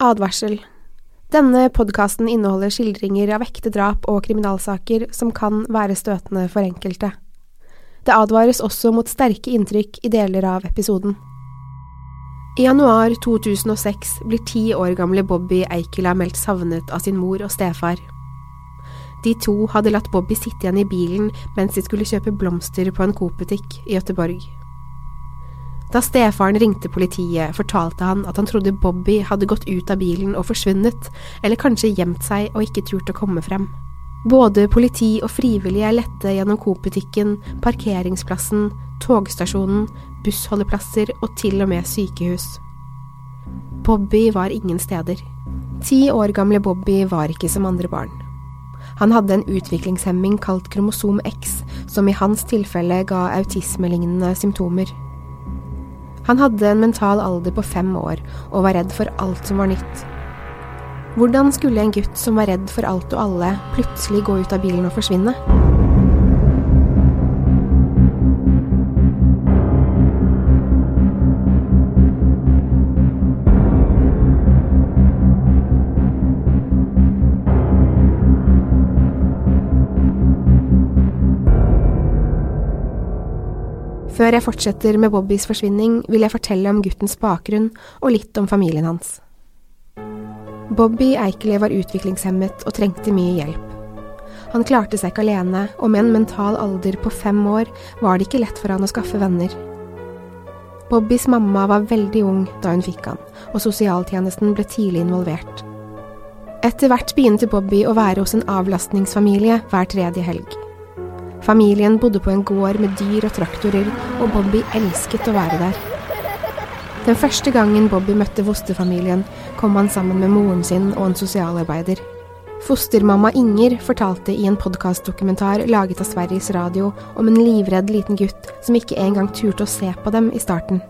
Advarsel. Denne podkasten inneholder skildringer av ekte drap og kriminalsaker som kan være støtende for enkelte. Det advares også mot sterke inntrykk i deler av episoden. I januar 2006 blir ti år gamle Bobby Eikela meldt savnet av sin mor og stefar. De to hadde latt Bobby sitte igjen i bilen mens de skulle kjøpe blomster på en Coop-butikk i Gøteborg. Da stefaren ringte politiet, fortalte han at han trodde Bobby hadde gått ut av bilen og forsvunnet, eller kanskje gjemt seg og ikke turt å komme frem. Både politi og frivillige lette gjennom Coop-butikken, parkeringsplassen, togstasjonen, bussholdeplasser og til og med sykehus. Bobby var ingen steder. Ti år gamle Bobby var ikke som andre barn. Han hadde en utviklingshemming kalt kromosom X, som i hans tilfelle ga autismelignende symptomer. Han hadde en mental alder på fem år og var redd for alt som var nytt. Hvordan skulle en gutt som var redd for alt og alle, plutselig gå ut av bilen og forsvinne? Før jeg fortsetter med Bobbys forsvinning, vil jeg fortelle om guttens bakgrunn og litt om familien hans. Bobby Eikeli var utviklingshemmet og trengte mye hjelp. Han klarte seg ikke alene, og med en mental alder på fem år var det ikke lett for han å skaffe venner. Bobbys mamma var veldig ung da hun fikk han, og sosialtjenesten ble tidlig involvert. Etter hvert begynte Bobby å være hos en avlastningsfamilie hver tredje helg. Familien bodde på en gård med dyr og traktorer, og Bobby elsket å være der. Den første gangen Bobby møtte fosterfamilien, kom han sammen med moren sin og en sosialarbeider. Fostermamma Inger fortalte i en podkastdokumentar laget av Sveriges Radio om en livredd liten gutt som ikke engang turte å se på dem i starten.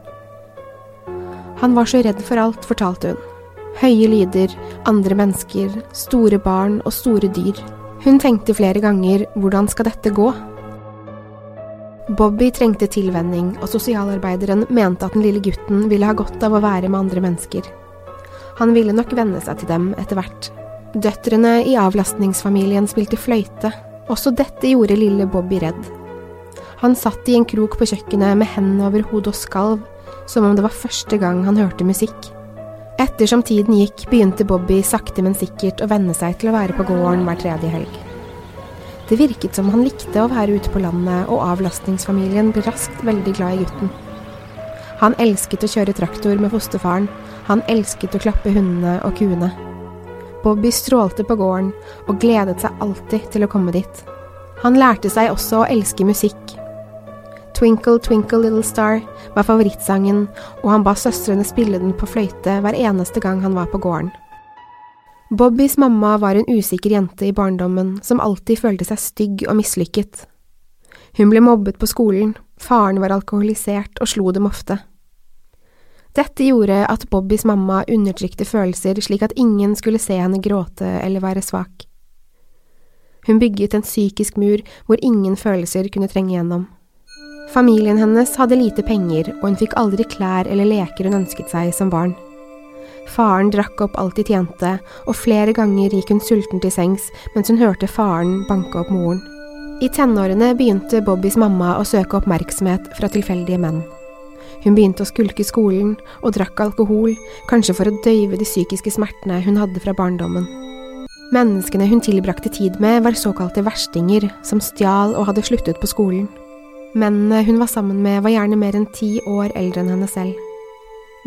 Han var så redd for alt, fortalte hun. Høye lyder, andre mennesker, store barn og store dyr. Hun tenkte flere ganger hvordan skal dette gå? Bobby trengte tilvenning, og sosialarbeideren mente at den lille gutten ville ha godt av å være med andre mennesker. Han ville nok venne seg til dem etter hvert. Døtrene i avlastningsfamilien spilte fløyte. Også dette gjorde lille Bobby redd. Han satt i en krok på kjøkkenet med hendene over hodet og skalv, som om det var første gang han hørte musikk. Ettersom tiden gikk, begynte Bobby sakte, men sikkert å venne seg til å være på gården hver tredje helg. Det virket som han likte å være ute på landet, og avlastningsfamilien ble raskt veldig glad i gutten. Han elsket å kjøre traktor med fosterfaren, han elsket å klappe hundene og kuene. Bobby strålte på gården og gledet seg alltid til å komme dit. Han lærte seg også å elske musikk. Twinkle Twinkle Little Star var favorittsangen, og han ba søstrene spille den på fløyte hver eneste gang han var på gården. Bobbys mamma var en usikker jente i barndommen som alltid følte seg stygg og mislykket. Hun ble mobbet på skolen, faren var alkoholisert og slo dem ofte. Dette gjorde at Bobbys mamma undertrykte følelser slik at ingen skulle se henne gråte eller være svak. Hun bygget en psykisk mur hvor ingen følelser kunne trenge gjennom. Familien hennes hadde lite penger, og hun fikk aldri klær eller leker hun ønsket seg som barn. Faren drakk opp alt de tjente, og flere ganger gikk hun sulten til sengs mens hun hørte faren banke opp moren. I tenårene begynte Bobbys mamma å søke oppmerksomhet fra tilfeldige menn. Hun begynte å skulke skolen og drakk alkohol, kanskje for å døyve de psykiske smertene hun hadde fra barndommen. Menneskene hun tilbrakte tid med, var såkalte verstinger som stjal og hadde sluttet på skolen. Mennene hun var sammen med, var gjerne mer enn ti år eldre enn henne selv.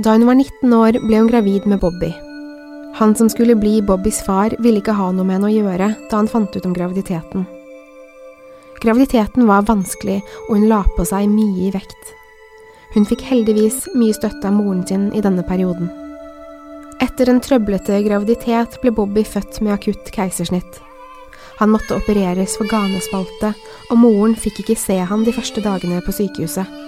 Da hun var 19 år, ble hun gravid med Bobby. Han som skulle bli Bobbys far, ville ikke ha noe med henne å gjøre da han fant ut om graviditeten. Graviditeten var vanskelig, og hun la på seg mye i vekt. Hun fikk heldigvis mye støtte av moren sin i denne perioden. Etter en trøblete graviditet ble Bobby født med akutt keisersnitt. Han måtte opereres for ganespalte, og moren fikk ikke se han de første dagene på sykehuset.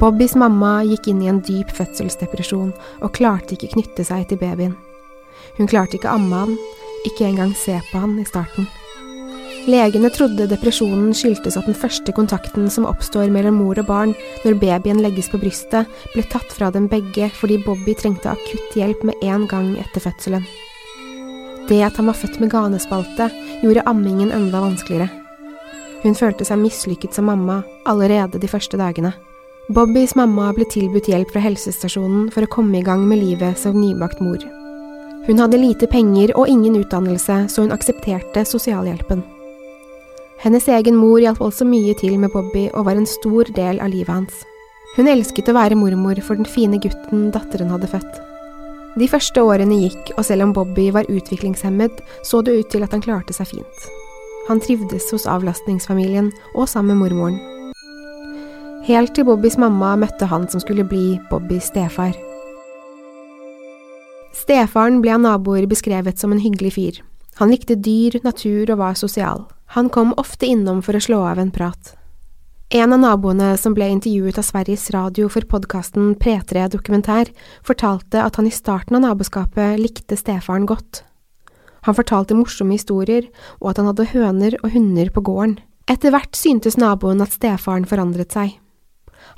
Bobbys mamma gikk inn i en dyp fødselsdepresjon og klarte ikke knytte seg til babyen. Hun klarte ikke amme han, ikke engang se på han i starten. Legene trodde depresjonen skyldtes at den første kontakten som oppstår mellom mor og barn når babyen legges på brystet, ble tatt fra dem begge fordi Bobby trengte akutt hjelp med en gang etter fødselen. Det at han var født med ganespalte, gjorde ammingen enda vanskeligere. Hun følte seg mislykket som mamma allerede de første dagene. Bobbys mamma ble tilbudt hjelp fra helsestasjonen for å komme i gang med livet som nybakt mor. Hun hadde lite penger og ingen utdannelse, så hun aksepterte sosialhjelpen. Hennes egen mor hjalp også mye til med Bobby og var en stor del av livet hans. Hun elsket å være mormor for den fine gutten datteren hadde født. De første årene gikk, og selv om Bobby var utviklingshemmet, så det ut til at han klarte seg fint. Han trivdes hos avlastningsfamilien og sammen med mormoren. Helt til Bobbys mamma møtte han som skulle bli Bobbys stefar. Stefaren ble av naboer beskrevet som en hyggelig fyr. Han likte dyr, natur og var sosial. Han kom ofte innom for å slå av en prat. En av naboene som ble intervjuet av Sveriges Radio for podkasten P3 Dokumentær, fortalte at han i starten av naboskapet likte stefaren godt. Han fortalte morsomme historier, og at han hadde høner og hunder på gården. Etter hvert syntes naboen at stefaren forandret seg.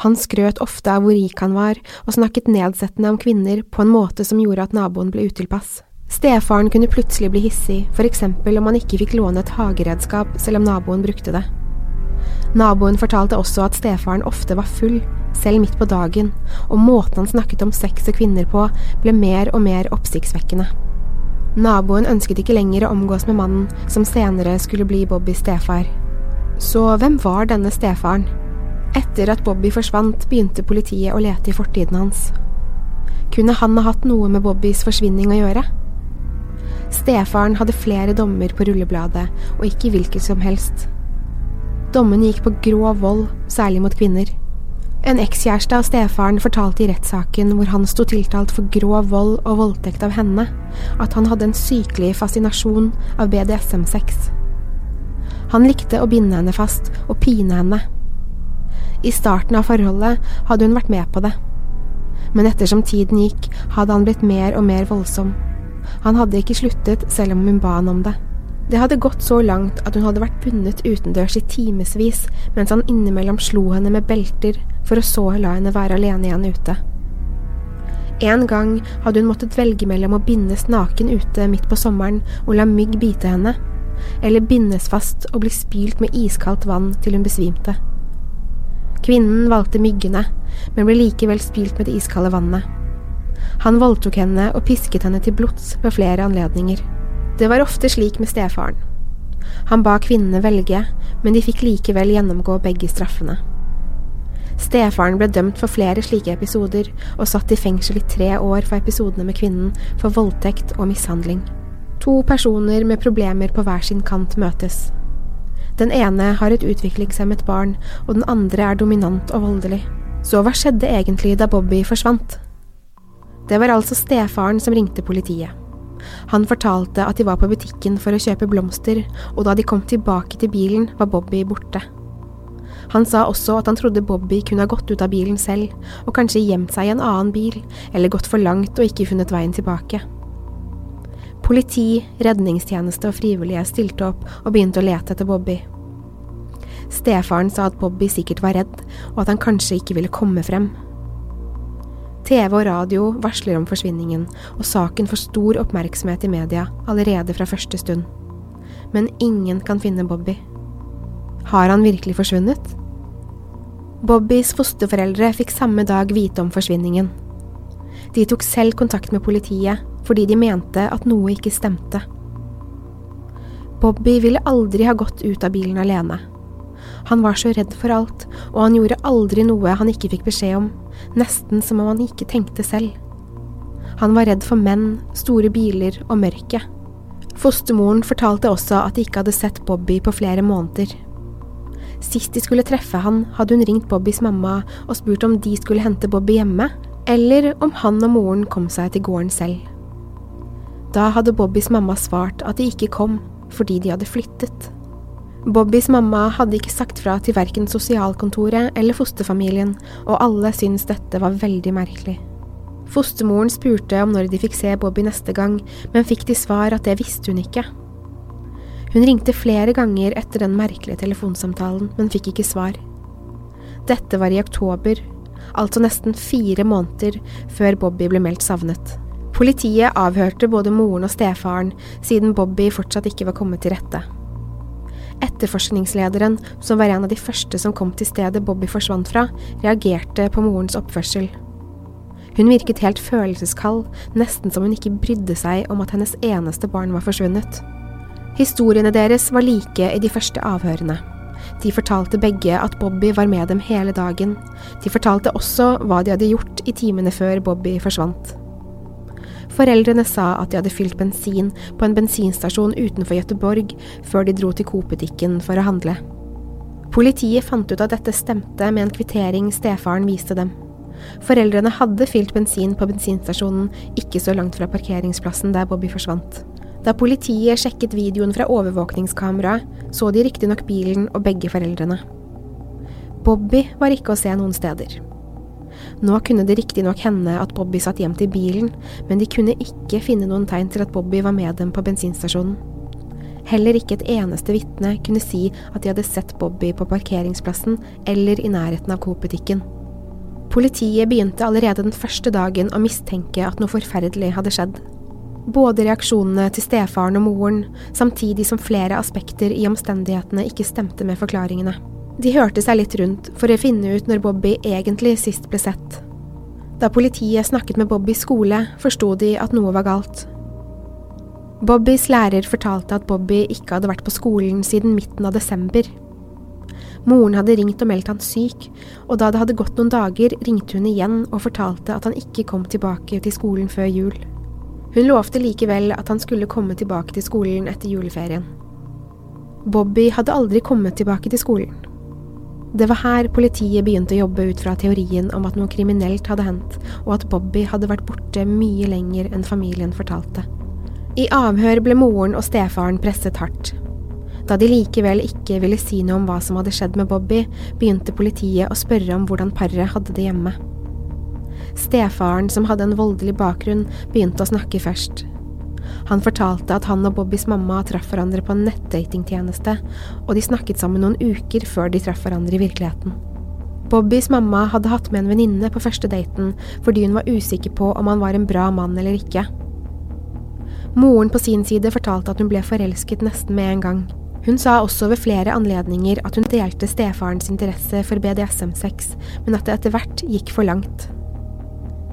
Han skrøt ofte av hvor rik han var, og snakket nedsettende om kvinner på en måte som gjorde at naboen ble utilpass. Stefaren kunne plutselig bli hissig, for eksempel om han ikke fikk låne et hageredskap selv om naboen brukte det. Naboen fortalte også at stefaren ofte var full, selv midt på dagen, og måten han snakket om sex og kvinner på, ble mer og mer oppsiktsvekkende. Naboen ønsket ikke lenger å omgås med mannen som senere skulle bli Bobbys stefar. Så hvem var denne stefaren? Etter at Bobby forsvant, begynte politiet å lete i fortiden hans. Kunne han ha hatt noe med Bobbys forsvinning å gjøre? Stefaren hadde flere dommer på rullebladet, og ikke hvilket som helst. Dommene gikk på grov vold, særlig mot kvinner. En ekskjæreste av stefaren fortalte i rettssaken hvor han sto tiltalt for grov vold og voldtekt av henne, at han hadde en sykelig fascinasjon av BDSM-sex. Han likte å binde henne fast og pine henne. I starten av forholdet hadde hun vært med på det, men ettersom tiden gikk, hadde han blitt mer og mer voldsom. Han hadde ikke sluttet selv om hun ba han om det. Det hadde gått så langt at hun hadde vært bundet utendørs i timevis mens han innimellom slo henne med belter, for å så la henne være alene igjen ute. En gang hadde hun måttet velge mellom å bindes naken ute midt på sommeren og la mygg bite henne, eller bindes fast og bli spylt med iskaldt vann til hun besvimte. Kvinnen valgte myggene, men ble likevel spylt med det iskalde vannet. Han voldtok henne og pisket henne til blods ved flere anledninger. Det var ofte slik med stefaren. Han ba kvinnene velge, men de fikk likevel gjennomgå begge straffene. Stefaren ble dømt for flere slike episoder og satt i fengsel i tre år for episodene med kvinnen for voldtekt og mishandling. To personer med problemer på hver sin kant møtes. Den ene har et utviklingshemmet barn, og den andre er dominant og voldelig. Så hva skjedde egentlig da Bobby forsvant? Det var altså stefaren som ringte politiet. Han fortalte at de var på butikken for å kjøpe blomster, og da de kom tilbake til bilen, var Bobby borte. Han sa også at han trodde Bobby kunne ha gått ut av bilen selv, og kanskje gjemt seg i en annen bil, eller gått for langt og ikke funnet veien tilbake. Politi, redningstjeneste og frivillige stilte opp og begynte å lete etter Bobby. Stefaren sa at Bobby sikkert var redd, og at han kanskje ikke ville komme frem. TV og radio varsler om forsvinningen, og saken får stor oppmerksomhet i media allerede fra første stund. Men ingen kan finne Bobby. Har han virkelig forsvunnet? Bobbys fosterforeldre fikk samme dag vite om forsvinningen. De tok selv kontakt med politiet fordi de mente at noe ikke stemte. Bobby ville aldri ha gått ut av bilen alene. Han var så redd for alt, og han gjorde aldri noe han ikke fikk beskjed om, nesten som om han ikke tenkte selv. Han var redd for menn, store biler og mørket. Fostermoren fortalte også at de ikke hadde sett Bobby på flere måneder. Sist de skulle treffe han, hadde hun ringt Bobbys mamma og spurt om de skulle hente Bobby hjemme, eller om han og moren kom seg til gården selv. Da hadde Bobbys mamma svart at de ikke kom fordi de hadde flyttet. Bobbys mamma hadde ikke sagt fra til verken sosialkontoret eller fosterfamilien, og alle syntes dette var veldig merkelig. Fostermoren spurte om når de fikk se Bobby neste gang, men fikk til svar at det visste hun ikke. Hun ringte flere ganger etter den merkelige telefonsamtalen, men fikk ikke svar. Dette var i oktober, altså nesten fire måneder før Bobby ble meldt savnet. Politiet avhørte både moren og stefaren, siden Bobby fortsatt ikke var kommet til rette. Etterforskningslederen, som var en av de første som kom til stedet Bobby forsvant fra, reagerte på morens oppførsel. Hun virket helt følelseskald, nesten som hun ikke brydde seg om at hennes eneste barn var forsvunnet. Historiene deres var like i de første avhørene. De fortalte begge at Bobby var med dem hele dagen. De fortalte også hva de hadde gjort i timene før Bobby forsvant. Foreldrene sa at de hadde fylt bensin på en bensinstasjon utenfor Gøteborg før de dro til Coop-butikken for å handle. Politiet fant ut at dette stemte med en kvittering stefaren viste dem. Foreldrene hadde fylt bensin på bensinstasjonen ikke så langt fra parkeringsplassen der Bobby forsvant. Da politiet sjekket videoen fra overvåkningskameraet, så de riktignok bilen og begge foreldrene. Bobby var ikke å se noen steder. Nå kunne det riktignok hende at Bobby satt hjem til bilen, men de kunne ikke finne noen tegn til at Bobby var med dem på bensinstasjonen. Heller ikke et eneste vitne kunne si at de hadde sett Bobby på parkeringsplassen eller i nærheten av Coop-butikken. Politiet begynte allerede den første dagen å mistenke at noe forferdelig hadde skjedd. Både reaksjonene til stefaren og moren, samtidig som flere aspekter i omstendighetene ikke stemte med forklaringene. De hørte seg litt rundt for å finne ut når Bobby egentlig sist ble sett. Da politiet snakket med Bobbys skole, forsto de at noe var galt. Bobbys lærer fortalte at Bobby ikke hadde vært på skolen siden midten av desember. Moren hadde ringt og meldt han syk, og da det hadde gått noen dager, ringte hun igjen og fortalte at han ikke kom tilbake til skolen før jul. Hun lovte likevel at han skulle komme tilbake til skolen etter juleferien. Bobby hadde aldri kommet tilbake til skolen. Det var her politiet begynte å jobbe ut fra teorien om at noe kriminelt hadde hendt, og at Bobby hadde vært borte mye lenger enn familien fortalte. I avhør ble moren og stefaren presset hardt. Da de likevel ikke ville si noe om hva som hadde skjedd med Bobby, begynte politiet å spørre om hvordan paret hadde det hjemme. Stefaren, som hadde en voldelig bakgrunn, begynte å snakke først, han fortalte at han og Bobbys mamma traff hverandre på en nettdatingtjeneste, og de snakket sammen noen uker før de traff hverandre i virkeligheten. Bobbys mamma hadde hatt med en venninne på første daten fordi hun var usikker på om han var en bra mann eller ikke. Moren på sin side fortalte at hun ble forelsket nesten med en gang. Hun sa også ved flere anledninger at hun delte stefarens interesse for BDSM-sex, men at det etter hvert gikk for langt.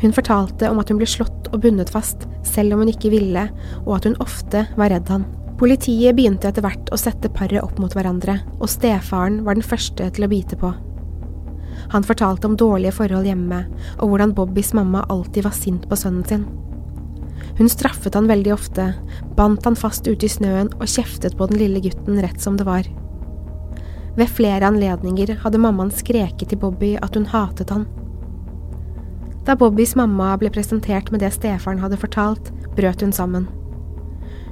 Hun fortalte om at hun ble slått og bundet fast, selv om hun ikke ville, og at hun ofte var redd han. Politiet begynte etter hvert å sette paret opp mot hverandre, og stefaren var den første til å bite på. Han fortalte om dårlige forhold hjemme, og hvordan Bobbys mamma alltid var sint på sønnen sin. Hun straffet han veldig ofte, bandt han fast ute i snøen og kjeftet på den lille gutten rett som det var. Ved flere anledninger hadde mammaen skreket til Bobby at hun hatet han. Da Bobbys mamma ble presentert med det stefaren hadde fortalt, brøt hun sammen.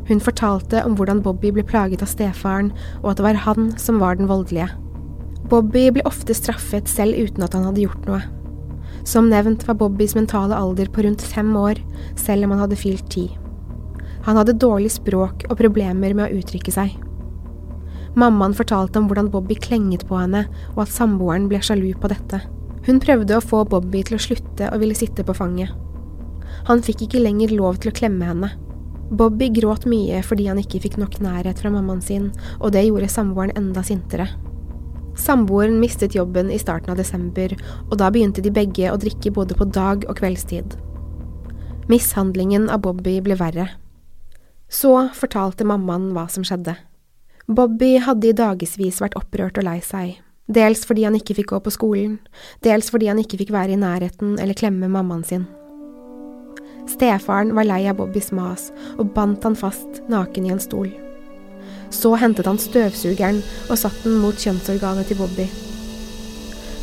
Hun fortalte om hvordan Bobby ble plaget av stefaren, og at det var han som var den voldelige. Bobby ble ofte straffet selv uten at han hadde gjort noe. Som nevnt var Bobbys mentale alder på rundt fem år, selv om han hadde fylt ti. Han hadde dårlig språk og problemer med å uttrykke seg. Mammaen fortalte om hvordan Bobby klenget på henne, og at samboeren ble sjalu på dette. Hun prøvde å få Bobby til å slutte og ville sitte på fanget. Han fikk ikke lenger lov til å klemme henne. Bobby gråt mye fordi han ikke fikk nok nærhet fra mammaen sin, og det gjorde samboeren enda sintere. Samboeren mistet jobben i starten av desember, og da begynte de begge å drikke både på dag- og kveldstid. Mishandlingen av Bobby ble verre. Så fortalte mammaen hva som skjedde. Bobby hadde i dagevis vært opprørt og lei seg, Dels fordi han ikke fikk gå på skolen, dels fordi han ikke fikk være i nærheten eller klemme mammaen sin. Stefaren var lei av Bobbys mas og bandt han fast naken i en stol. Så hentet han støvsugeren og satte den mot kjønnsorganet til Bobby.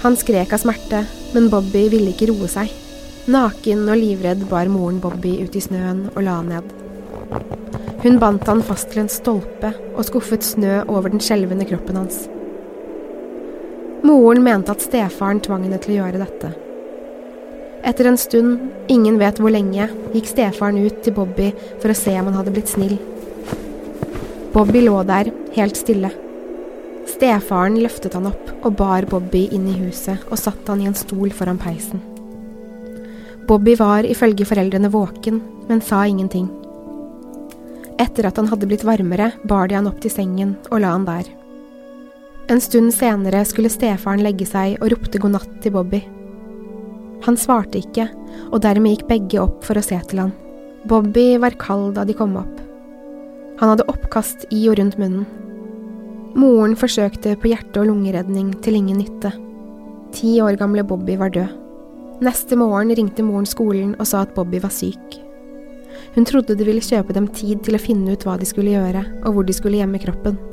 Han skrek av smerte, men Bobby ville ikke roe seg. Naken og livredd bar moren Bobby ut i snøen og la han ned. Hun bandt han fast til en stolpe og skuffet snø over den skjelvende kroppen hans. Moren mente at stefaren tvang henne til å gjøre dette. Etter en stund, ingen vet hvor lenge, gikk stefaren ut til Bobby for å se om han hadde blitt snill. Bobby lå der, helt stille. Stefaren løftet han opp og bar Bobby inn i huset og satte han i en stol foran peisen. Bobby var ifølge foreldrene våken, men sa ingenting. Etter at han hadde blitt varmere, bar de han opp til sengen og la han der. En stund senere skulle stefaren legge seg og ropte god natt til Bobby. Han svarte ikke, og dermed gikk begge opp for å se til han. Bobby var kald da de kom opp. Han hadde oppkast i og rundt munnen. Moren forsøkte på hjerte- og lungeredning til ingen nytte. Ti år gamle Bobby var død. Neste morgen ringte moren skolen og sa at Bobby var syk. Hun trodde det ville kjøpe dem tid til å finne ut hva de skulle gjøre, og hvor de skulle gjemme kroppen.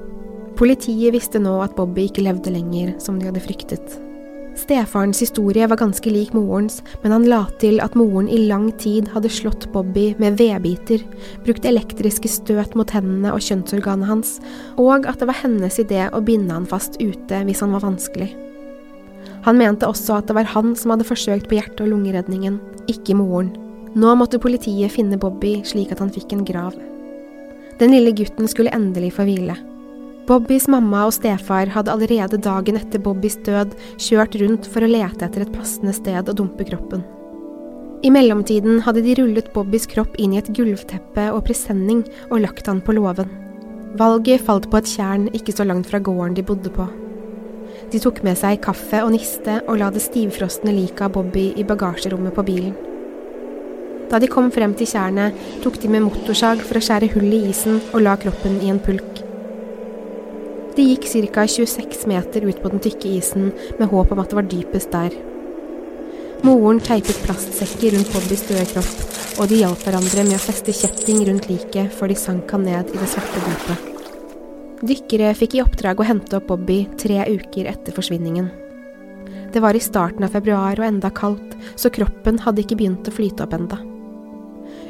Politiet visste nå at Bobby ikke levde lenger, som de hadde fryktet. Stefarens historie var ganske lik morens, men han la til at moren i lang tid hadde slått Bobby med vedbiter, brukt elektriske støt mot hendene og kjønnsorganet hans, og at det var hennes idé å binde han fast ute hvis han var vanskelig. Han mente også at det var han som hadde forsøkt på hjerte- og lungeredningen, ikke moren. Nå måtte politiet finne Bobby slik at han fikk en grav. Den lille gutten skulle endelig få hvile. Bobbys mamma og stefar hadde allerede dagen etter Bobbys død kjørt rundt for å lete etter et passende sted å dumpe kroppen. I mellomtiden hadde de rullet Bobbys kropp inn i et gulvteppe og presenning og lagt han på låven. Valget falt på et tjern ikke så langt fra gården de bodde på. De tok med seg kaffe og niste og la det stivfrosne liket av Bobby i bagasjerommet på bilen. Da de kom frem til tjernet, tok de med motorsag for å skjære hull i isen og la kroppen i en pulk. De gikk ca. 26 meter ut på den tykke isen med håp om at det var dypest der. Moren teipet plastsekker rundt Bobbys døde kropp, og de hjalp hverandre med å feste kjetting rundt liket før de sank han ned i det svarte dypet. Dykkere fikk i oppdrag å hente opp Bobby tre uker etter forsvinningen. Det var i starten av februar og enda kaldt, så kroppen hadde ikke begynt å flyte opp enda.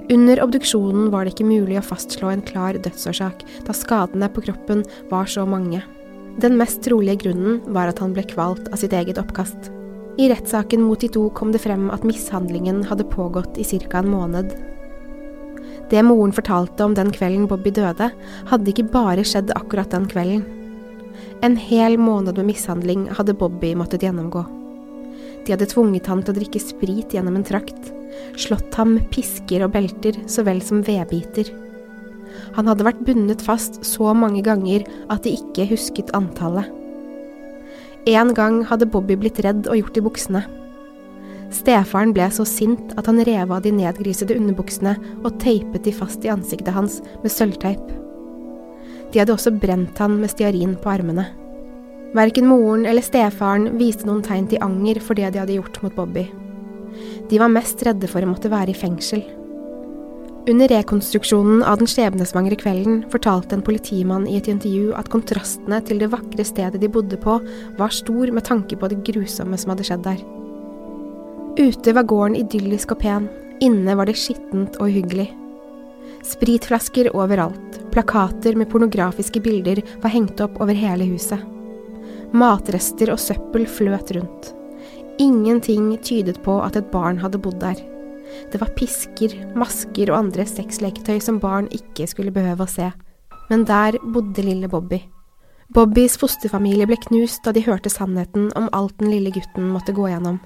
Under obduksjonen var det ikke mulig å fastslå en klar dødsårsak, da skadene på kroppen var så mange. Den mest trolige grunnen var at han ble kvalt av sitt eget oppkast. I rettssaken mot de to kom det frem at mishandlingen hadde pågått i ca. en måned. Det moren fortalte om den kvelden Bobby døde, hadde ikke bare skjedd akkurat den kvelden. En hel måned med mishandling hadde Bobby måttet gjennomgå. De hadde tvunget han til å drikke sprit gjennom en trakt slått ham med pisker og belter så vel som vedbiter. Han hadde vært bundet fast så mange ganger at de ikke husket antallet. En gang hadde Bobby blitt redd og gjort i buksene. Stefaren ble så sint at han rev av de nedgrisede underbuksene og teipet de fast i ansiktet hans med sølvteip. De hadde også brent han med stearin på armene. Verken moren eller stefaren viste noen tegn til anger for det de hadde gjort mot Bobby. De var mest redde for å måtte være i fengsel. Under rekonstruksjonen av den skjebnesvangre kvelden fortalte en politimann i et intervju at kontrastene til det vakre stedet de bodde på, var stor med tanke på det grusomme som hadde skjedd der. Ute var gården idyllisk og pen, inne var det skittent og uhyggelig. Spritflasker overalt, plakater med pornografiske bilder var hengt opp over hele huset. Matrester og søppel fløt rundt. Ingenting tydet på at et barn hadde bodd der. Det var pisker, masker og andre sexleketøy som barn ikke skulle behøve å se. Men der bodde lille Bobby. Bobbys fosterfamilie ble knust da de hørte sannheten om alt den lille gutten måtte gå gjennom.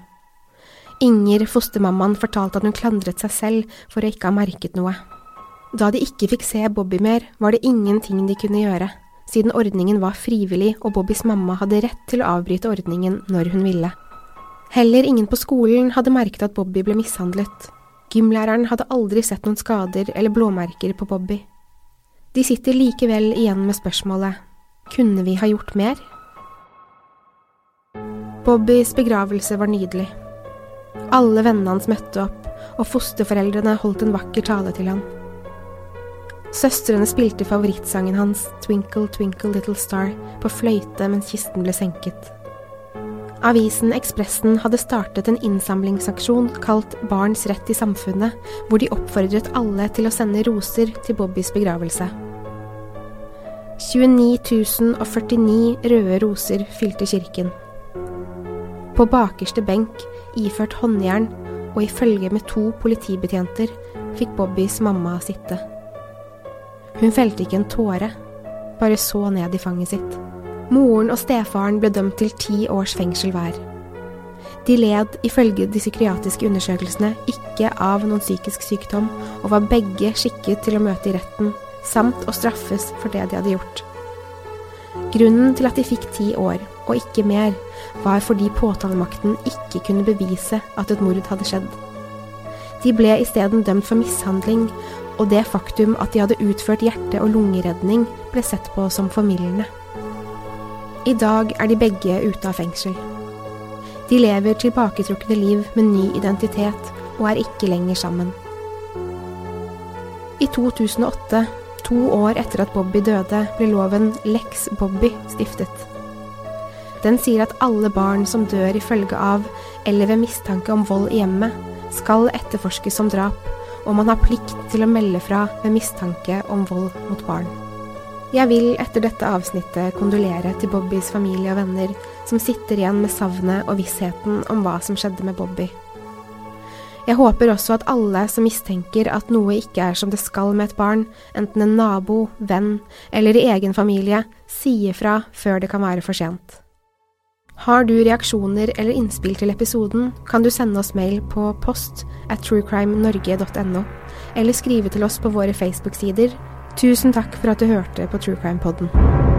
Inger, fostermammaen, fortalte at hun klandret seg selv for å ikke ha merket noe. Da de ikke fikk se Bobby mer, var det ingenting de kunne gjøre, siden ordningen var frivillig og Bobbys mamma hadde rett til å avbryte ordningen når hun ville. Heller ingen på skolen hadde merket at Bobby ble mishandlet. Gymlæreren hadde aldri sett noen skader eller blåmerker på Bobby. De sitter likevel igjen med spørsmålet kunne vi ha gjort mer? Bobbys begravelse var nydelig. Alle vennene hans møtte opp, og fosterforeldrene holdt en vakker tale til han. Søstrene spilte favorittsangen hans, Twinkle Twinkle Little Star, på fløyte mens kisten ble senket. Avisen Ekspressen hadde startet en innsamlingsaksjon kalt Barns rett i samfunnet, hvor de oppfordret alle til å sende roser til Bobbys begravelse. 29 049 røde roser fylte kirken. På bakerste benk, iført håndjern og i følge med to politibetjenter, fikk Bobbys mamma sitte. Hun felte ikke en tåre. bare så ned i fanget sitt. Moren og stefaren ble dømt til ti års fengsel hver. De led ifølge de psykiatriske undersøkelsene ikke av noen psykisk sykdom, og var begge skikket til å møte i retten, samt å straffes for det de hadde gjort. Grunnen til at de fikk ti år, og ikke mer, var fordi påtalemakten ikke kunne bevise at et mord hadde skjedd. De ble isteden dømt for mishandling, og det faktum at de hadde utført hjerte- og lungeredning, ble sett på som formildende. I dag er de begge ute av fengsel. De lever tilbaketrukne liv med ny identitet og er ikke lenger sammen. I 2008, to år etter at Bobby døde, ble loven Lex Bobby stiftet. Den sier at alle barn som dør i følge av eller ved mistanke om vold i hjemmet, skal etterforskes som drap, og man har plikt til å melde fra ved mistanke om vold mot barn. Jeg vil etter dette avsnittet kondolere til Bobbys familie og venner, som sitter igjen med savnet og vissheten om hva som skjedde med Bobby. Jeg håper også at alle som mistenker at noe ikke er som det skal med et barn, enten en nabo, venn eller i egen familie, sier fra før det kan være for sent. Har du reaksjoner eller innspill til episoden, kan du sende oss mail på post at truecrimenorge.no, eller skrive til oss på våre Facebook-sider Tusen takk for at du hørte på True Crime Podden.